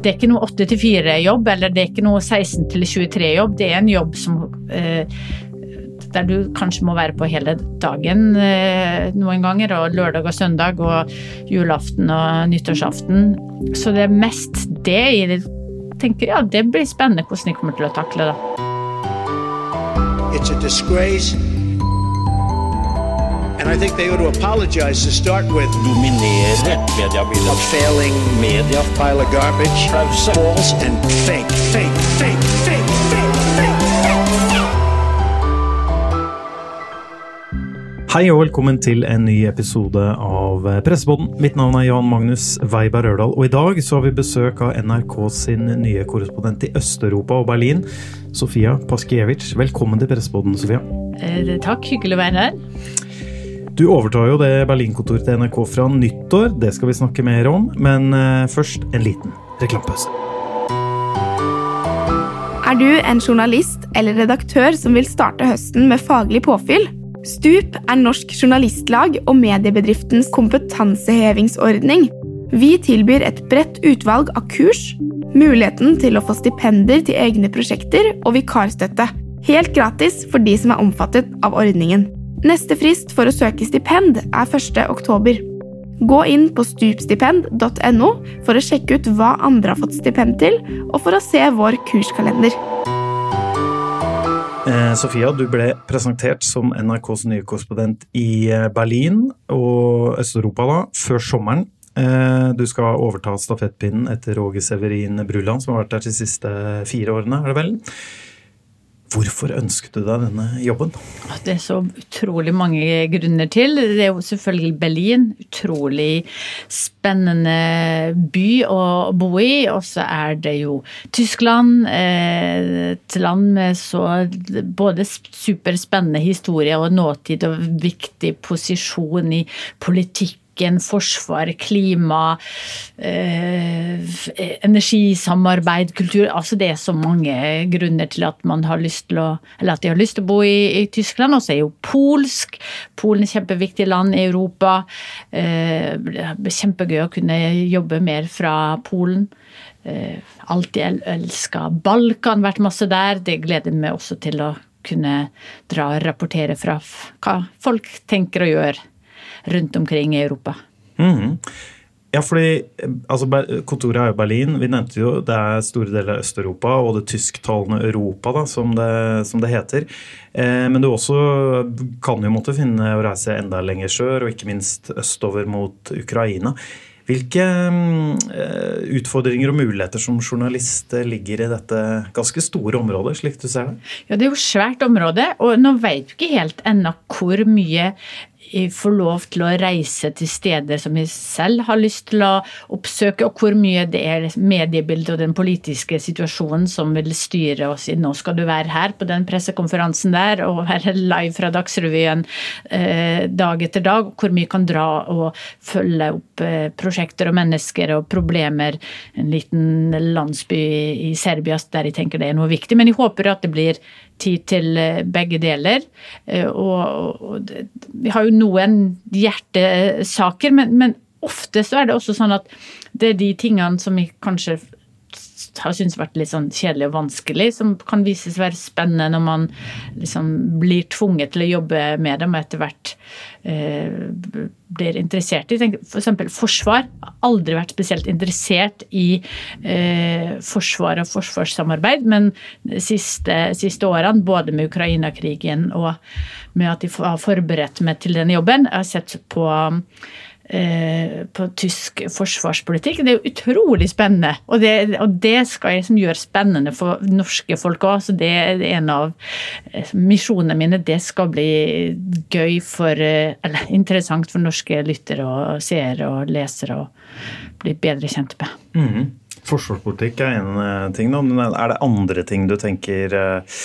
det er ikke noe 8 til 4-jobb, eller det er ikke noe 16 til 23-jobb. Det er en jobb som eh, der du kanskje må være på hele dagen eh, noen ganger, og lørdag og søndag og julaften og nyttårsaften. Så det er mest det jeg tenker ja, det blir spennende hvordan de kommer til å takle det. It's a disgrace. Dominere mediebildet. A failing Media pile of garbage. Pause. False and fake, fake, fake, fake, fake, fake. Hei og velkommen til en ny episode av Pressepodden. Mitt navn er Jan Magnus Weiberg Rørdal, og i dag så har vi besøk av NRK sin nye korrespondent i Øst-Europa og Berlin, Sofia Paskiewicz. Velkommen til Pressepodden, Sofia. Eh, Takk, hyggelig å være her. Du overtar jo det Berlin-kontoret til NRK fra nyttår, det skal vi snakke mer om, men eh, først en liten reklamepause. Er du en journalist eller redaktør som vil starte høsten med faglig påfyll? Stup er Norsk Journalistlag og mediebedriftens kompetansehevingsordning. Vi tilbyr et bredt utvalg av kurs, muligheten til å få stipender til egne prosjekter og vikarstøtte. Helt gratis for de som er omfattet av ordningen. Neste frist for å søke stipend er 1. oktober. Gå inn på stupstipend.no for å sjekke ut hva andre har fått stipend til, og for å se vår kurskalender. Eh, Sofia, du ble presentert som NRKs nye korrespondent i eh, Berlin og Øst-Europa da, før sommeren. Eh, du skal overta stafettpinnen etter Roger Severin Bruland, som har vært der de siste fire årene, er det vel? Hvorfor ønsket du deg denne jobben? Det er så utrolig mange grunner til. Det er jo selvfølgelig Berlin. Utrolig spennende by å bo i. Og så er det jo Tyskland. eh, Et land med så både superspennende historie og nåtid og viktig posisjon i politikk forsvar, klima, eh, energisamarbeid, kultur altså Det er så mange grunner til at man har lyst til å eller at de har lyst til å bo i, i Tyskland. Og så er jo polsk. Polen er et kjempeviktig land i Europa. Eh, kjempegøy å kunne jobbe mer fra Polen. Eh, alltid el elska Balkan, vært masse der. Det gleder meg også til å kunne dra og rapportere fra hva folk tenker og gjør rundt omkring i Europa. Mhm. Ja, fordi altså, Kontoret er jo Berlin. Vi nevnte jo det er store deler av Øst-Europa og det tysktalende Europa, da, som det, som det heter. Eh, men du også kan jo måtte finne å reise enda lenger sør, og ikke minst østover mot Ukraina. Hvilke mm, eh, utfordringer og muligheter som journalist ligger i dette ganske store området, slik du ser det? Ja, det er jo svært område, og nå vet vi ikke helt ennå hvor mye jeg får lov til å reise til steder som jeg selv har lyst til å oppsøke, og hvor mye det er mediebildet og den politiske situasjonen som vil styre oss i. Nå skal du være her på den pressekonferansen der, og være live fra Dagsrevyen eh, dag etter dag, hvor mye kan dra og følge opp eh, prosjekter og mennesker og problemer. En liten landsby i, i Serbia der jeg tenker det er noe viktig, men jeg håper at det blir tid til eh, begge deler. Eh, Og, og vi har jo noen hjertesaker, men, men ofte så er det også sånn at det er de tingene som vi kanskje har syntes vært litt sånn kjedelig og vanskelig, som kan vises å være spennende når man liksom blir tvunget til å jobbe med dem og etter hvert blir interessert i. F.eks. for forsvar. Aldri vært spesielt interessert i eh, forsvar og forsvarssamarbeid, men de siste, siste årene, både med Ukraina-krigen og med at de har forberedt meg til denne jobben, jeg har sett på eh, på tysk forsvarspolitikk. Det er jo utrolig spennende, og det, og det skal jeg liksom gjøre spennende for norske folk òg. Så det er en av eh, misjonene mine. Det skal bli gøy for eh, Eller interessant for norske lyttere og seere og lesere å bli bedre kjent med. Mhm. Forsvarspolitikk er en eh, ting. Men er det andre ting du tenker eh,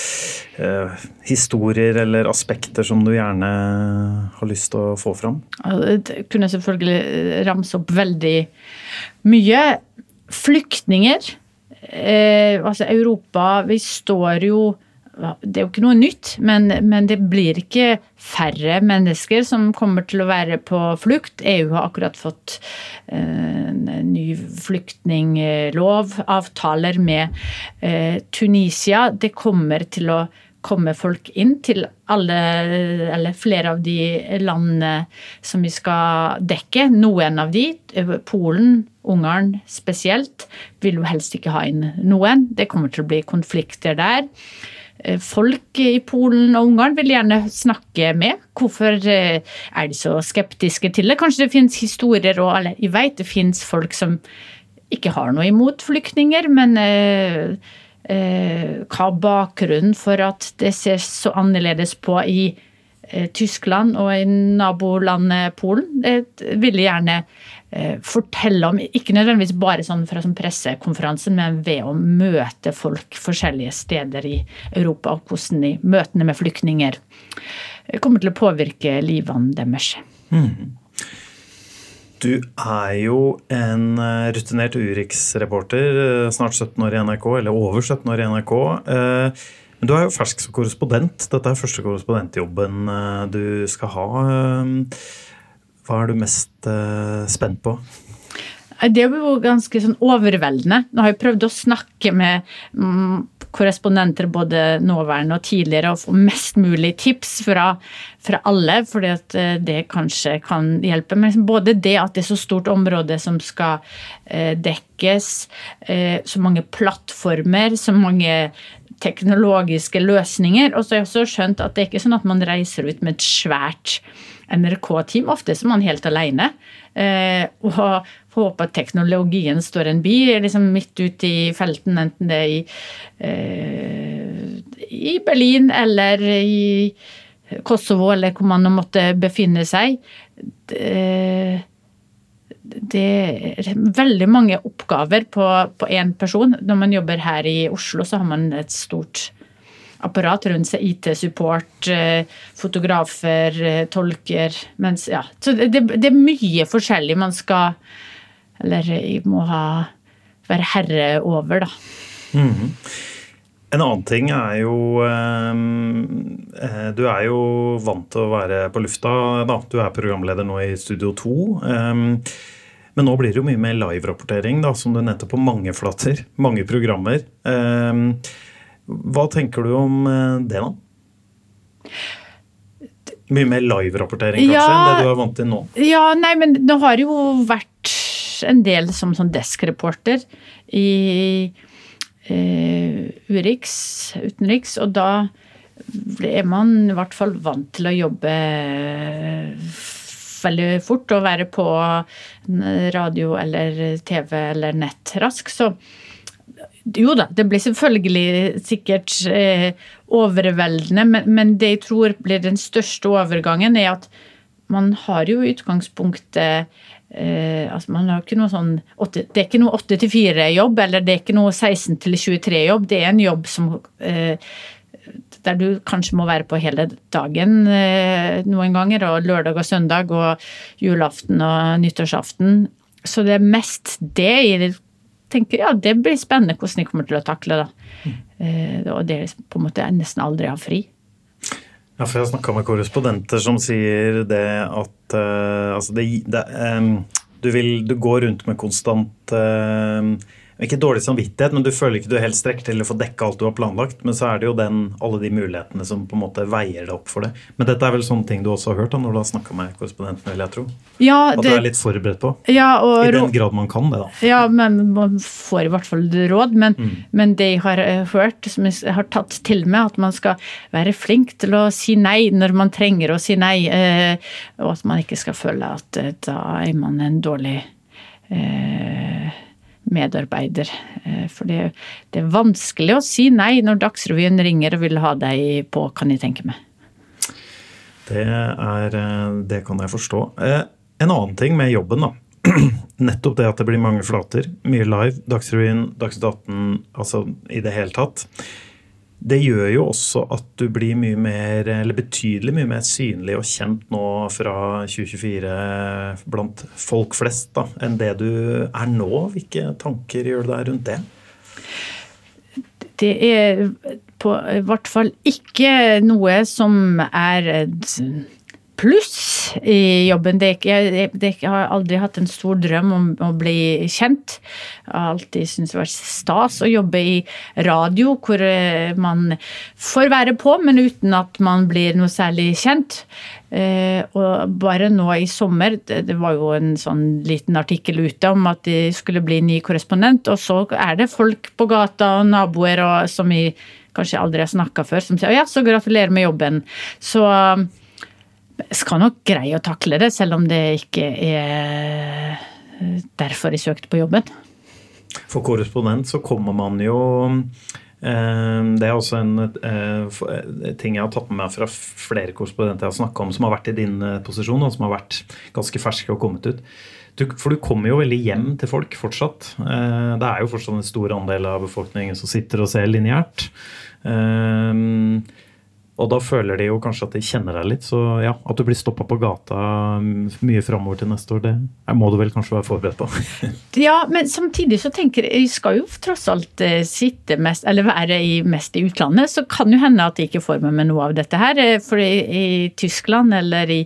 eh, Historier eller aspekter som du gjerne har lyst til å få fram? Jeg kunne selvfølgelig ramse opp veldig mye. Flyktninger. Eh, altså Europa Vi står jo det er jo ikke noe nytt, men, men, det blir ikke færre mennesker som kommer til å være på flukt. EU har akkurat fått eh, en ny flyktninglov, avtaler med eh, Tunisia. Det kommer til å komme folk inn til alle, eller flere av de landene som vi skal dekke. Noen av de, Polen, Ungarn spesielt, vil jo helst ikke ha inn noen. Det kommer til å bli konflikter der. Eh, folk i Polen og Ungarn vil gjerne snakke med. Hvorfor eh, er de så skeptiske til det? Kanskje det finnes historier, og eller jeg vet det finnes folk som ikke har noe imot flyktninger, men eh, eh, hva bakgrunnen for at det ser så annerledes på i eh, Tyskland og i nabolandet Polen? Jeg gjerne Eh, fortelle om, ikke nødvendigvis bare sånn fra sånn pressekonferanse, men ved å møte folk forskjellige steder i Europa, og hvordan de møtene med flyktninger eh, kommer til å påvirke livene deres. Mm. Du er jo en eh, rutinert Urix-reporter, snart 17 år i NRK, eller over 17 år i NRK. Men du er jo fersk som korrespondent. Dette er første korrespondentjobben du skal ha. Hva er du mest uh, spent på? Det er jo ganske sånn overveldende. Nå har jeg prøvd å snakke med mm, korrespondenter både nåværende og tidligere og få mest mulig tips fra, fra alle, eh, det kanskje kan hjelpe. Men både det at det er så stort område som skal eh, dekkes, eh, så mange plattformer, så mange teknologiske løsninger. Og så har jeg også skjønt at det er ikke sånn at man reiser ut med et svært NRK-team. Ofte er man helt alene. Eh, og håper at teknologien står en by liksom midt ute i felten, enten det er i, eh, i Berlin eller i Kosovo, eller hvor man måtte befinne seg. Det, det er veldig mange oppgaver på én person. Når man jobber her i Oslo, så har man et stort apparat rundt seg. IT-support, eh, fotografer, eh, tolker. Mens, ja. Så det, det, er mye forskjellig man skal Eller må ha, være herre over, da. Mm -hmm. En annen ting er jo eh, Du er jo vant til å være på lufta. Da. Du er programleder nå i Studio 2. Men nå blir det jo mye mer live-rapportering, som du nettopp på mange flater. Mange programmer. Hva tenker du om eh, det, da? Mye mer live-rapportering kanskje ja, enn det du er vant til nå? Ja, nei, men det har jo vært en del som sånn desk-reporter i eh, Urix, utenriks, og da er man i hvert fall vant til å jobbe veldig fort og være på radio eller TV eller nett raskt. Så jo da, det blir selvfølgelig sikkert eh, overveldende, men, men, det jeg tror blir den største overgangen, er at man har jo utgangspunktet eh, altså man har ikke noe sånn, Det er ikke noe 8 4-jobb, eller det er ikke noe 16 23-jobb. Det er en jobb som eh, der du kanskje må være på hele dagen eh, noen ganger, og lørdag og søndag og julaften og nyttårsaften. Så det er mest det jeg tenker ja, det blir spennende hvordan de kommer til å takle det. Mm. Og det er på en måte jeg nesten aldri har fri. Ja, for jeg har snakka med korrespondenter som sier det at uh, altså det, det um, du, vil, du går rundt med konstant uh, ikke dårlig samvittighet, men du føler ikke du helt strekker til å få dekka alt du har planlagt. Men så er det jo den, alle de mulighetene som på en måte veier det opp for det. Men dette er vel sånne ting du også har hørt da, når du har snakka med korrespondenten, vil jeg tro? Ja, At du er litt forberedt på? Ja, og, I den grad man kan det, da. Ja, men man får i hvert fall råd. Men, mm. men det jeg har eh, hørt, som jeg har tatt til meg, at man skal være flink til å si nei når man trenger å si nei. Eh, og at man ikke skal føle at eh, da er man en dårlig eh, medarbeider. Eh, for det, det, er vanskelig å si nei når Dagsrevyen ringer og vil ha deg på, kan jeg tenke meg. Det, er, eh, det kan jeg forstå. Eh, en annen ting med jobben, da. Nettopp det at det blir mange flater. Mye live. Dagsrevyen, Dagsnytt 18, altså i det hele tatt. Det gjør jo også at du blir mye mer, eller betydelig mye mer synlig og kjent nå fra 2024 blant folk flest da, enn det du er nå. Hvilke tanker gjør du deg rundt det? Det er på hvert fall ikke noe som er et pluss i jobben. Det jeg, det jeg har aldri hatt en stor drøm om å bli kjent. Jeg har alltid syntes det var stas å jobbe i radio, hvor eh, man får være på, men uten at man blir noe særlig kjent. Eh, og bare nå i sommer, det, var jo en sånn liten artikkel ute om at de skulle bli ny korrespondent, og så er det folk på gata og naboer og, som vi kanskje aldri har snakka før, som sier ja, så gratulerer med jobben. Så skal nok greie å takle det, selv om det ikke er derfor jeg søkte på jobben. For korrespondent så kommer man jo eh, Det er også en eh, ting jeg har tatt med meg fra flere korrespondenter jeg har snakka om som har vært i din eh, posisjon, og som har vært ganske ferske og kommet ut. Du, for du kommer jo veldig hjem til folk fortsatt. Det er jo fortsatt en stor andel av befolkningen som sitter og ser lineært. Og da føler de jo kanskje at de kjenner deg litt. Så ja, at du blir stoppa på gata mye framover til neste år, det må du vel kanskje være forberedt på? ja, men samtidig så tenker jeg jeg skal jo tross alt eh, sitte mest, eller være i, mest i utlandet. Så kan jo hende at jeg ikke får med meg noe av dette her. Eh, for i, i Tyskland eller i,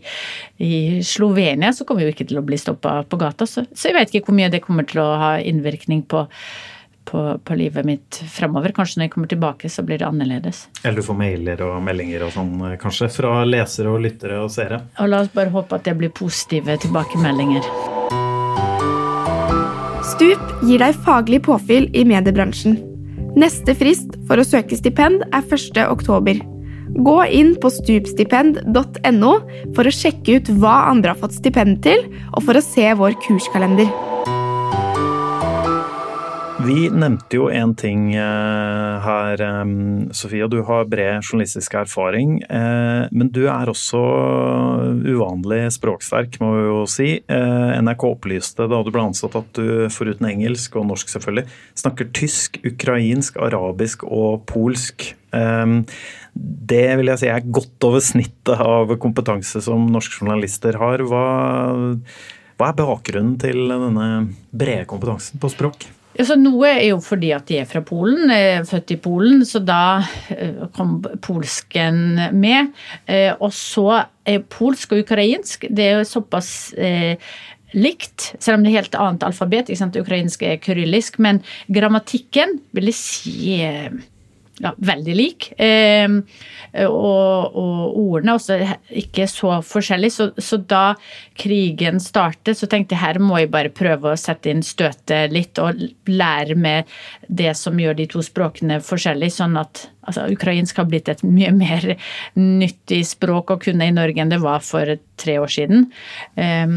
i, Slovenia så kommer vi jo ikke til å bli stoppa på gata. Så, så jeg vet ikke hvor mye det kommer til å ha innvirkning på på, på, livet mitt fremover. Kanskje når jeg kommer tilbake, så blir det annerledes. Eller du får mailer og meldinger og sånn, eh, kanskje, fra lesere og lyttere og seere. Og la oss bare håpe at det blir positive tilbakemeldinger. Stup gir deg faglig påfyll i mediebransjen. Neste frist for å søke stipend er 1. oktober. Gå inn på stupstipend.no for å sjekke ut hva andre har fått stipend til, og for å se vår kurskalender. Vi nevnte jo en ting eh, her, Sofia. Du har bred journalistisk erfaring. Eh, men du er også uvanlig språksterk, må vi jo si. Eh, NRK opplyste da du ble ansatt at du foruten engelsk og norsk selvfølgelig, snakker tysk, ukrainsk, arabisk og polsk. Det vil jeg si er godt over snittet av kompetanse som norske journalister har. Hva, hva er bakgrunnen til denne brede kompetansen på språk? Altså, noe er jo fordi at de er fra Polen, er født i Polen, så da eh, kom polsken med. Eh, og så er polsk og ukrainsk det er jo såpass eh, likt, selv om det er helt annet alfabet. Ikke sant? Ukrainsk er kyrillisk, men grammatikken vil jeg si ja, veldig lik. Eh, og, og, ordene også ikke så forskjellige. Så, så, da krigen startet, så tenkte jeg her må jeg bare prøve å sette inn støtet litt og lære med det som gjør de to språkene forskjellige, sånn at altså, ukrainsk har blitt et mye mer nyttig språk å kunne i Norge enn det var for tre år siden. Eh,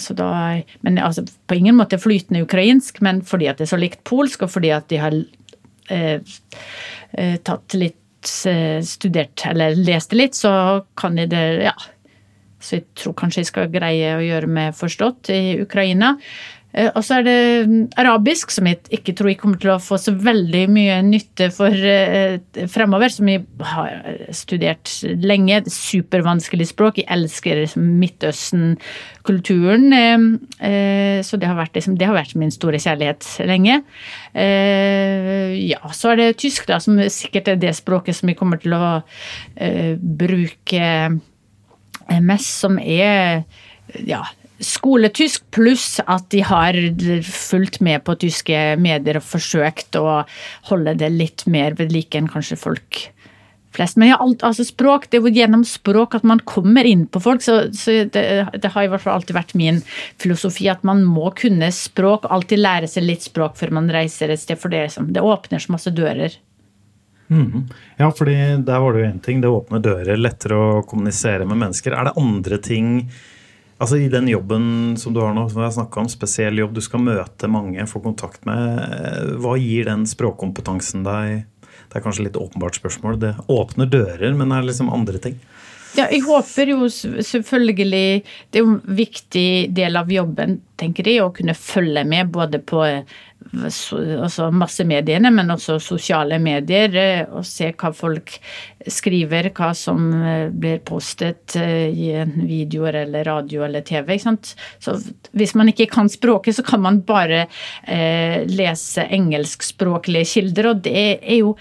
så da, men altså, på ingen måte flytende ukrainsk, men fordi at det er så likt polsk, og fordi at de har tatt litt eh, studert eller lest litt, så kan jeg det Ja. Så jeg tror kanskje jeg skal greie å gjøre meg forstått i Ukraina. Eh, og så er det mm, arabisk, som jeg ikke tror jeg kommer til å få så veldig mye nytte for eh, fremover. Som jeg har studert lenge. Supervanskelig språk. Jeg elsker Midtøsten-kulturen. Eh, så det har, vært, liksom, det har vært min store kjærlighet lenge. Ja, så er det tysk, da, som sikkert er det språket som jeg kommer til å bruke mest, som er ja, skoletysk, pluss at de har fulgt med på tyske medier og forsøkt å holde det litt mer ved like enn kanskje folk flest. Men ja, alt, altså språk, det er jo gjennom språk at man kommer inn på folk. Så, så det, det, har i hvert fall alltid vært min filosofi at man må kunne språk. Alltid lære seg litt språk før man reiser et sted. For det, det åpner så masse dører. Mm. Ja, fordi der var det jo én ting. Det åpner dører. Lettere å kommunisere med mennesker. Er det andre ting Altså I den jobben som du har nå, som jeg har om, spesiell jobb, du skal møte mange, få kontakt med. Eh, hva gir den språkkompetansen deg? Det er kanskje litt åpenbart spørsmål. Det åpner dører, men er liksom andre ting? Ja, jeg håper jo selvfølgelig Det er jo en viktig del av jobben, tenker jeg, å kunne følge med både på altså massemediene, men også sosiale medier, eh, og se hva folk skriver, hva som eh, blir postet eh, i videoer eller radio eller TV. Så hvis man ikke kan språket, så kan man bare lese engelskspråklige kilder, og det er jo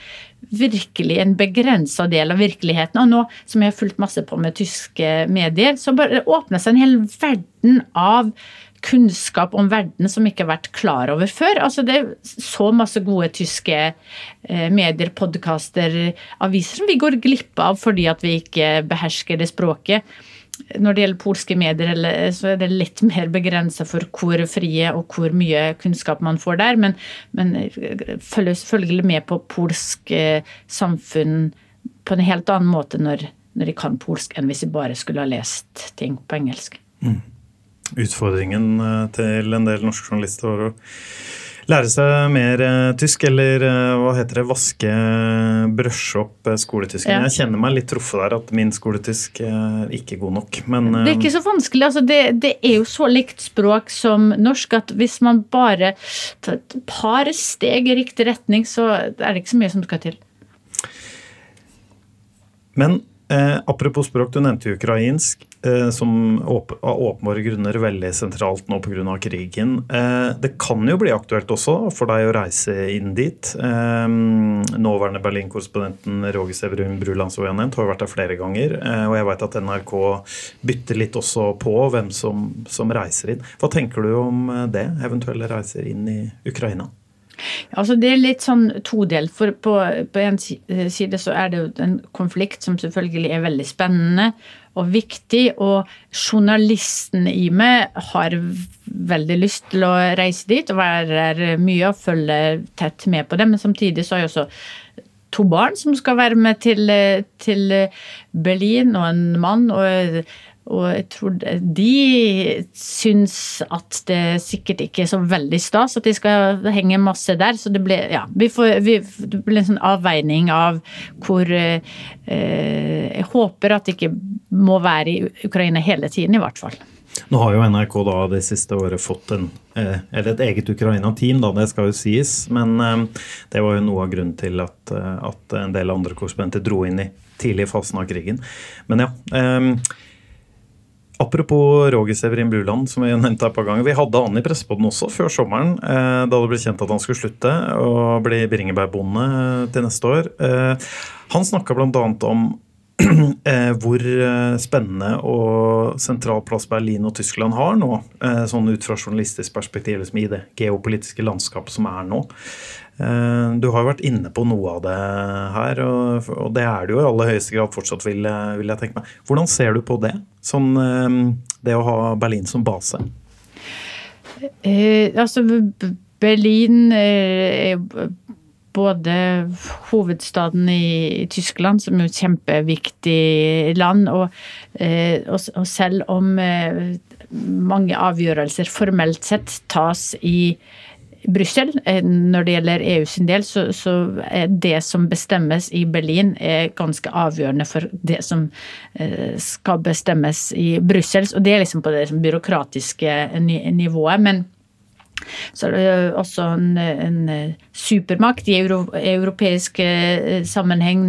virkelig en begrensa del av virkeligheten. Og nå som jeg har fulgt masse på med tyske medier, så bare åpner seg en hel verden av kunnskap om verden som ikke har vært klar over før. Altså Det er så masse gode tyske eh, medier, podkaster, aviser som vi går glipp av fordi at vi ikke behersker det språket. Når det gjelder polske medier, så er det litt mer begrensa for hvor frie og hvor mye kunnskap man får der. Men, men følger selvfølgelig med på polsk eh, samfunn på en helt annen måte når, når de kan polsk, enn hvis de bare skulle ha lest ting på engelsk. Mm utfordringen eh, til en del norske journalister var å lære seg mer eh, tysk, eller eh, hva heter det, vaske, brøsje opp skoletysken. Ja. Jeg kjenner meg litt truffet der, at min skoletysk er ikke god nok. Men, det er ikke så vanskelig. altså det, det, er jo så likt språk som norsk at hvis man bare tar et par steg i riktig retning, så er det ikke så mye som skal til. Men eh, apropos språk, du nevnte ukrainsk. Eh, som av åpenbare grunner veldig sentralt nå pga. krigen. Eh, det kan jo bli aktuelt også for deg å reise inn dit. Eh, nåværende Berlin-korrespondenten Roger Severin Bruland som jeg har vært der flere ganger. Og jeg vet at NRK bytter litt også på hvem som, som reiser inn. Hva tenker du om det, eventuelle reiser inn i Ukraina? Altså Det er litt sånn todelt. For på, på en side så er det jo en konflikt som selvfølgelig er veldig spennende og viktig. Og journalisten i meg har veldig lyst til å reise dit og være mye og følge tett med på det. Men samtidig så har jeg også to barn som skal være med til, til Berlin, og en mann. og og jeg tror de syns at det sikkert ikke er så veldig stas at de skal henge masse der. Så det blir, ja, vi får, vi, det blir en sånn avveining av hvor eh, Jeg håper at det ikke må være i Ukraina hele tiden, i hvert fall. Nå har jo NRK da det siste året fått en, eh, eller et eget Ukraina-team, da, det skal jo sies. Men eh, det var jo noe av grunnen til at, eh, at en del andre korrespondenter dro inn i tidlig fasen av krigen. Men ja. Apropos Roger Severin Bruland, som vi nevnte et par ganger. Vi hadde han i Pressepodden også før sommeren, eh, da det ble kjent at han skulle slutte og bli bringebærbonde eh, til neste år. Eh, han snakka bl.a. om hvor spennende og sentral plass Berlin og Tyskland har nå, sånn ut fra journalistisk perspektiv liksom i det geopolitiske landskapet som er nå. Eh, du har jo vært inne på noe av det her, og det er det jo i aller høyeste grad fortsatt, vil jeg, tenke meg. Hvordan ser du på det, sånn, eh, det å ha Berlin som base? Eh, altså, Berlin er både hovedstaden i Tyskland, som er et kjempeviktig land, og, og selv om mange avgjørelser formelt sett tas i Brussel. Eh, når det gjelder EU sin del, så, så, er det som bestemmes i Berlin, er ganske avgjørende for det som eh, skal bestemmes i Brussel. Og det er liksom på det byråkratiske nivået. men så er det også en, en supermakt i euro, europeisk eh, sammenheng,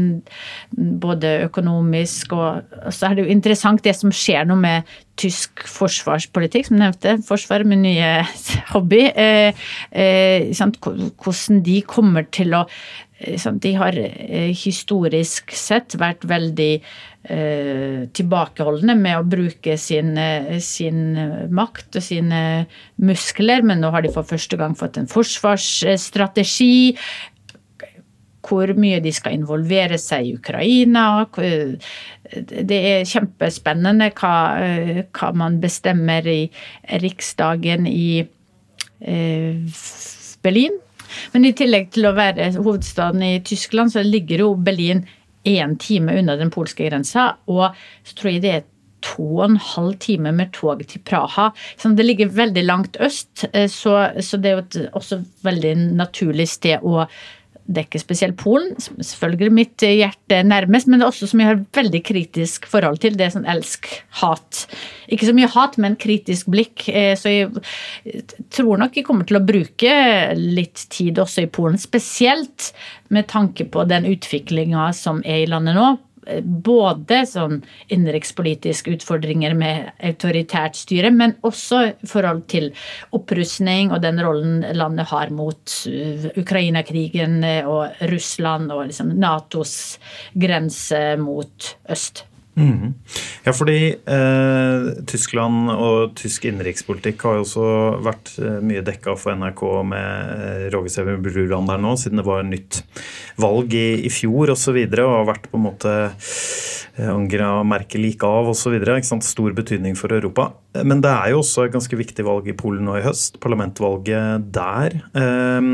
både økonomisk og Så er det jo interessant det som skjer nå med tysk forsvarspolitikk, som nevnte. Forsvar med nye hobby. Eh, eh, hvordan de kommer til å eh, De har eh, historisk sett vært veldig tilbakeholdne med å bruke sin, eh, sin, makt og sine muskler, men nå har de for første gang fått en forsvarsstrategi. Hvor mye de skal involvere seg i Ukraina. Det er kjempespennende hva, eh, hva man bestemmer i Riksdagen i Berlin. Men i tillegg til å være hovedstaden i Tyskland, så ligger jo Berlin én time unna den polske grensa. Og så tror jeg det er to og en halv time med tog til Praha. Så det ligger veldig langt øst, eh, så, så det er jo et også veldig naturlig sted å er ikke spesielt Polen, selvfølgelig mitt hjerte nærmest, men det er også som jeg har veldig kritisk forhold til. Det er sånn elsk-hat. Ikke så mye hat, men kritisk blikk. Eh, så jeg tror nok jeg kommer til å bruke litt tid også i Polen, spesielt med tanke på den utviklinga som er i landet nå. Eh, både sånn innenrikspolitiske utfordringer med autoritært styre, men også i forhold til opprustning og den rollen landet har mot uh, Ukraina-krigen og Russland og liksom Natos grense mot øst. Ja, fordi eh, Tyskland og tysk innenrikspolitikk har jo også vært eh, mye dekka for NRK med eh, Roger Bruland der nå, siden det var nytt valg i, i fjor osv. Og, så videre, og har vært på en måte eh, Angela Merkel gikk av osv. Stor betydning for Europa. Men det er jo også et ganske viktig valg i Polen nå i høst. Parlamentvalget der. Eh,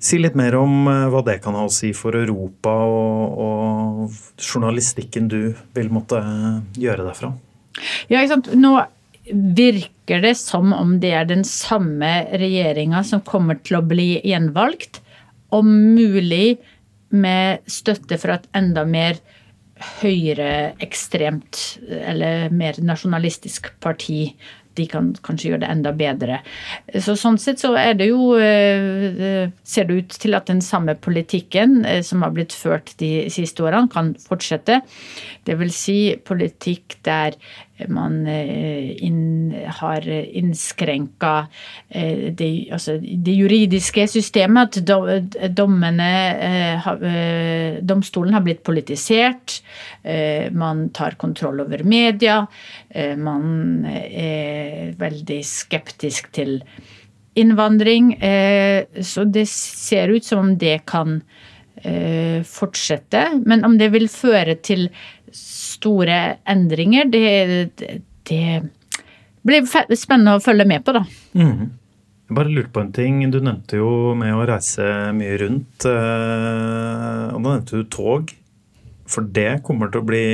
Si litt mer om eh, hva det kan ha å si for Europa og, og journalistikken du vil måtte eh, gjøre derfra. Ja, ikke sant. Nå virker det som om det er den samme regjeringa som kommer til å bli gjenvalgt. Om mulig med støtte fra et enda mer høyreekstremt eller mer nasjonalistisk parti de kan kanskje gjøre det enda bedre. Så Sånn sett så er det jo eh, Ser det ut til at den samme politikken eh, som har blitt ført de siste årene, kan fortsette. Det vil si politikk der man eh, inn, har innskrenka det, altså det, juridiske systemet. At dommene Domstolen har blitt politisert. Man tar kontroll over media. Man er veldig skeptisk til innvandring. Eh, så det ser ut som om det kan eh, fortsette. Men om det vil føre til store endringer, det, det blir spennende å følge med på, da. Mm. Jeg bare lurte på en ting. Du nevnte jo med å reise mye rundt. Eh, og da nevnte du tog. For det kommer til å bli,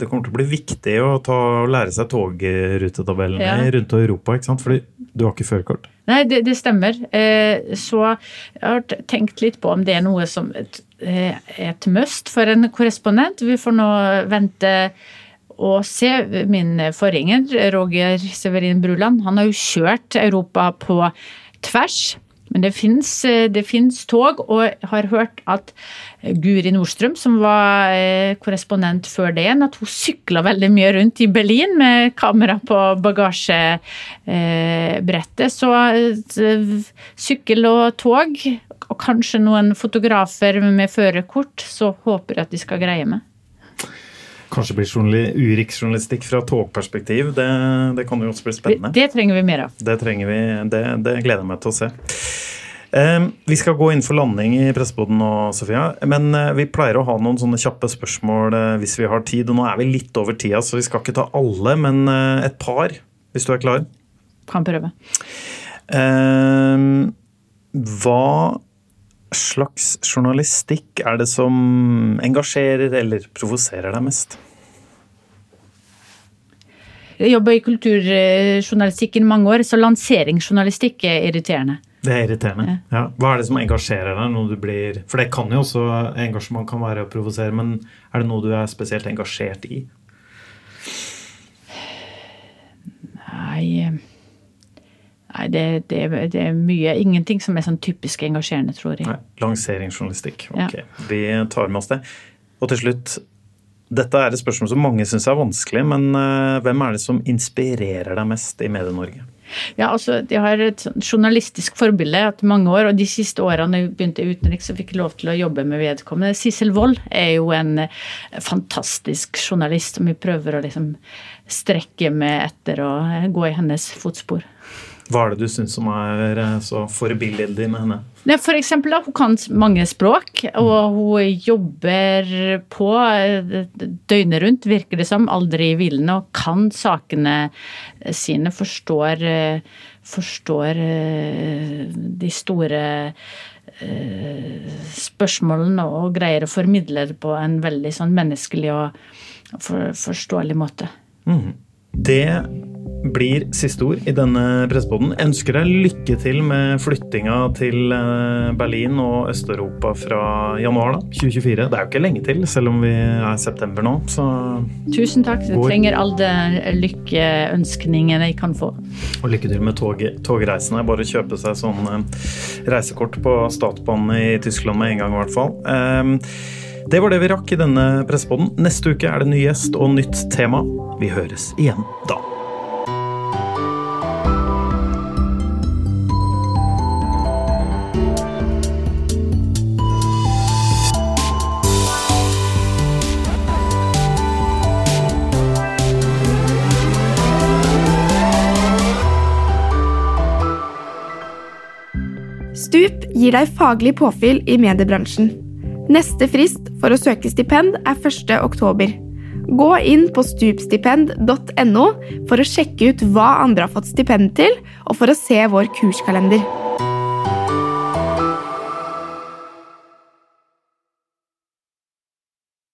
det til å bli viktig å, ta, å lære seg togrutetabellene ja. rundt Europa. ikke sant? Fordi du har ikke førerkort. Nei, det, det, stemmer. Eh, så jeg har tenkt litt på om det er noe som et, eh, must for en korrespondent. Vi får nå vente og se. Min forgjenger, Roger Severin Bruland, han har jo kjørt Europa på tvers. Men det fins eh, tog, og jeg har hørt at Guri Nordstrøm, som var eh, korrespondent før det igjen, at hun sykla veldig mye rundt i Berlin med kamera på bagasjebrettet. Så eh, sykkel og tog, og kanskje noen fotografer med førerkort, så håper jeg at de skal greie meg. Kanskje blir Urix-journalistikk fra togperspektiv. Det, det, kan jo også bli spennende. Det, det trenger vi mer av. Det vi, det, det gleder jeg meg til å se. Vi skal gå inn for landing i presseboden nå, Sofia. Men uh, vi pleier å ha noen sånne kjappe spørsmål uh, hvis vi har tid. Og nå er vi litt over tida, så vi skal ikke ta alle, men uh, et par, hvis du er klar. Kan prøve. Hva slags journalistikk er det som engasjerer eller provoserer deg mest? Jeg jobber i kulturjournalistikken mange år, så lanseringsjournalistikk er irriterende. Det er irriterende. Ja. Hva er det som engasjerer deg? når du blir... For det kan jo også engasjement kan være å provosere, men er det noe du er spesielt engasjert i? Nei Nei, det, det, det, er mye. Ingenting som er sånn typisk engasjerende, tror jeg. Nei, lanseringsjournalistikk. Ok, ja. vi tar med oss det. Og til slutt, dette er et spørsmål som mange syns er vanskelig, men uh, hvem er det som inspirerer deg mest i Medie-Norge? Ja, altså, Jeg har et journalistisk forbilde etter mange år, og de siste årene jeg begynte i utenriks, så fikk jeg lov til å jobbe med vedkommende. Sissel Wold er jo en eh, fantastisk journalist som vi prøver å liksom strekke med etter og eh, gå i hennes fotspor. Hva er det du syns som er eh, så forbilledlig med henne? Nei, for eksempel, Hun kan mange språk, og hun jobber på eh, døgnet rundt, virker det som. Aldri hvilende, og kan sakene sine. Forstår, eh, forstår de store spørsmålene og greier å formidle det på en veldig sånn menneskelig og forståelig måte. Mm. Det blir siste ord i denne pressepoden. Ønsker deg lykke til med flyttinga til eh, Berlin og Øst-Europa fra januar da, 2024. Det er jo ikke lenge til, selv om vi er september nå. Så Tusen takk. Jeg trenger alle lykkeønskningene jeg kan få. Og lykke til med tog, togreisene. Bare kjøpe seg sånn eh, reisekort på Statbanen i Tyskland med en gang, i hvert fall. Um, Det var det vi rakk i denne pressepodden. Neste uke er det ny gjest og nytt tema. Vi høres igjen da. Stup gir deg faglig påfyll i mediebransjen. Neste frist for å søke stipend er 1. oktober. Gå inn på stupstipend.no for å sjekke ut hva andre har fått stipend til, og for å se vår kurskalender.